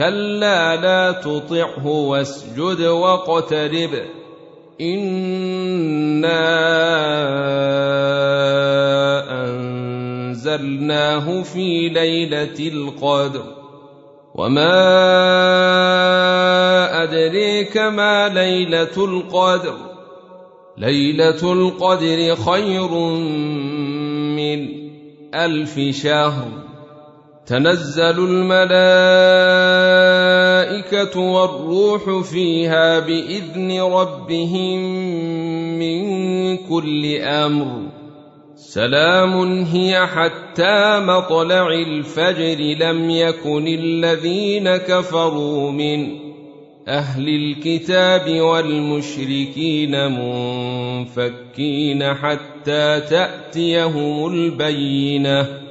كلا لا تطعه واسجد واقترب انا انزلناه في ليله القدر وما ادريك ما ليله القدر ليله القدر خير من الف شهر تنزل الملائكة والروح فيها بإذن ربهم من كل أمر. سلام هي حتى مطلع الفجر لم يكن الذين كفروا من أهل الكتاب والمشركين منفكين حتى تأتيهم البينة.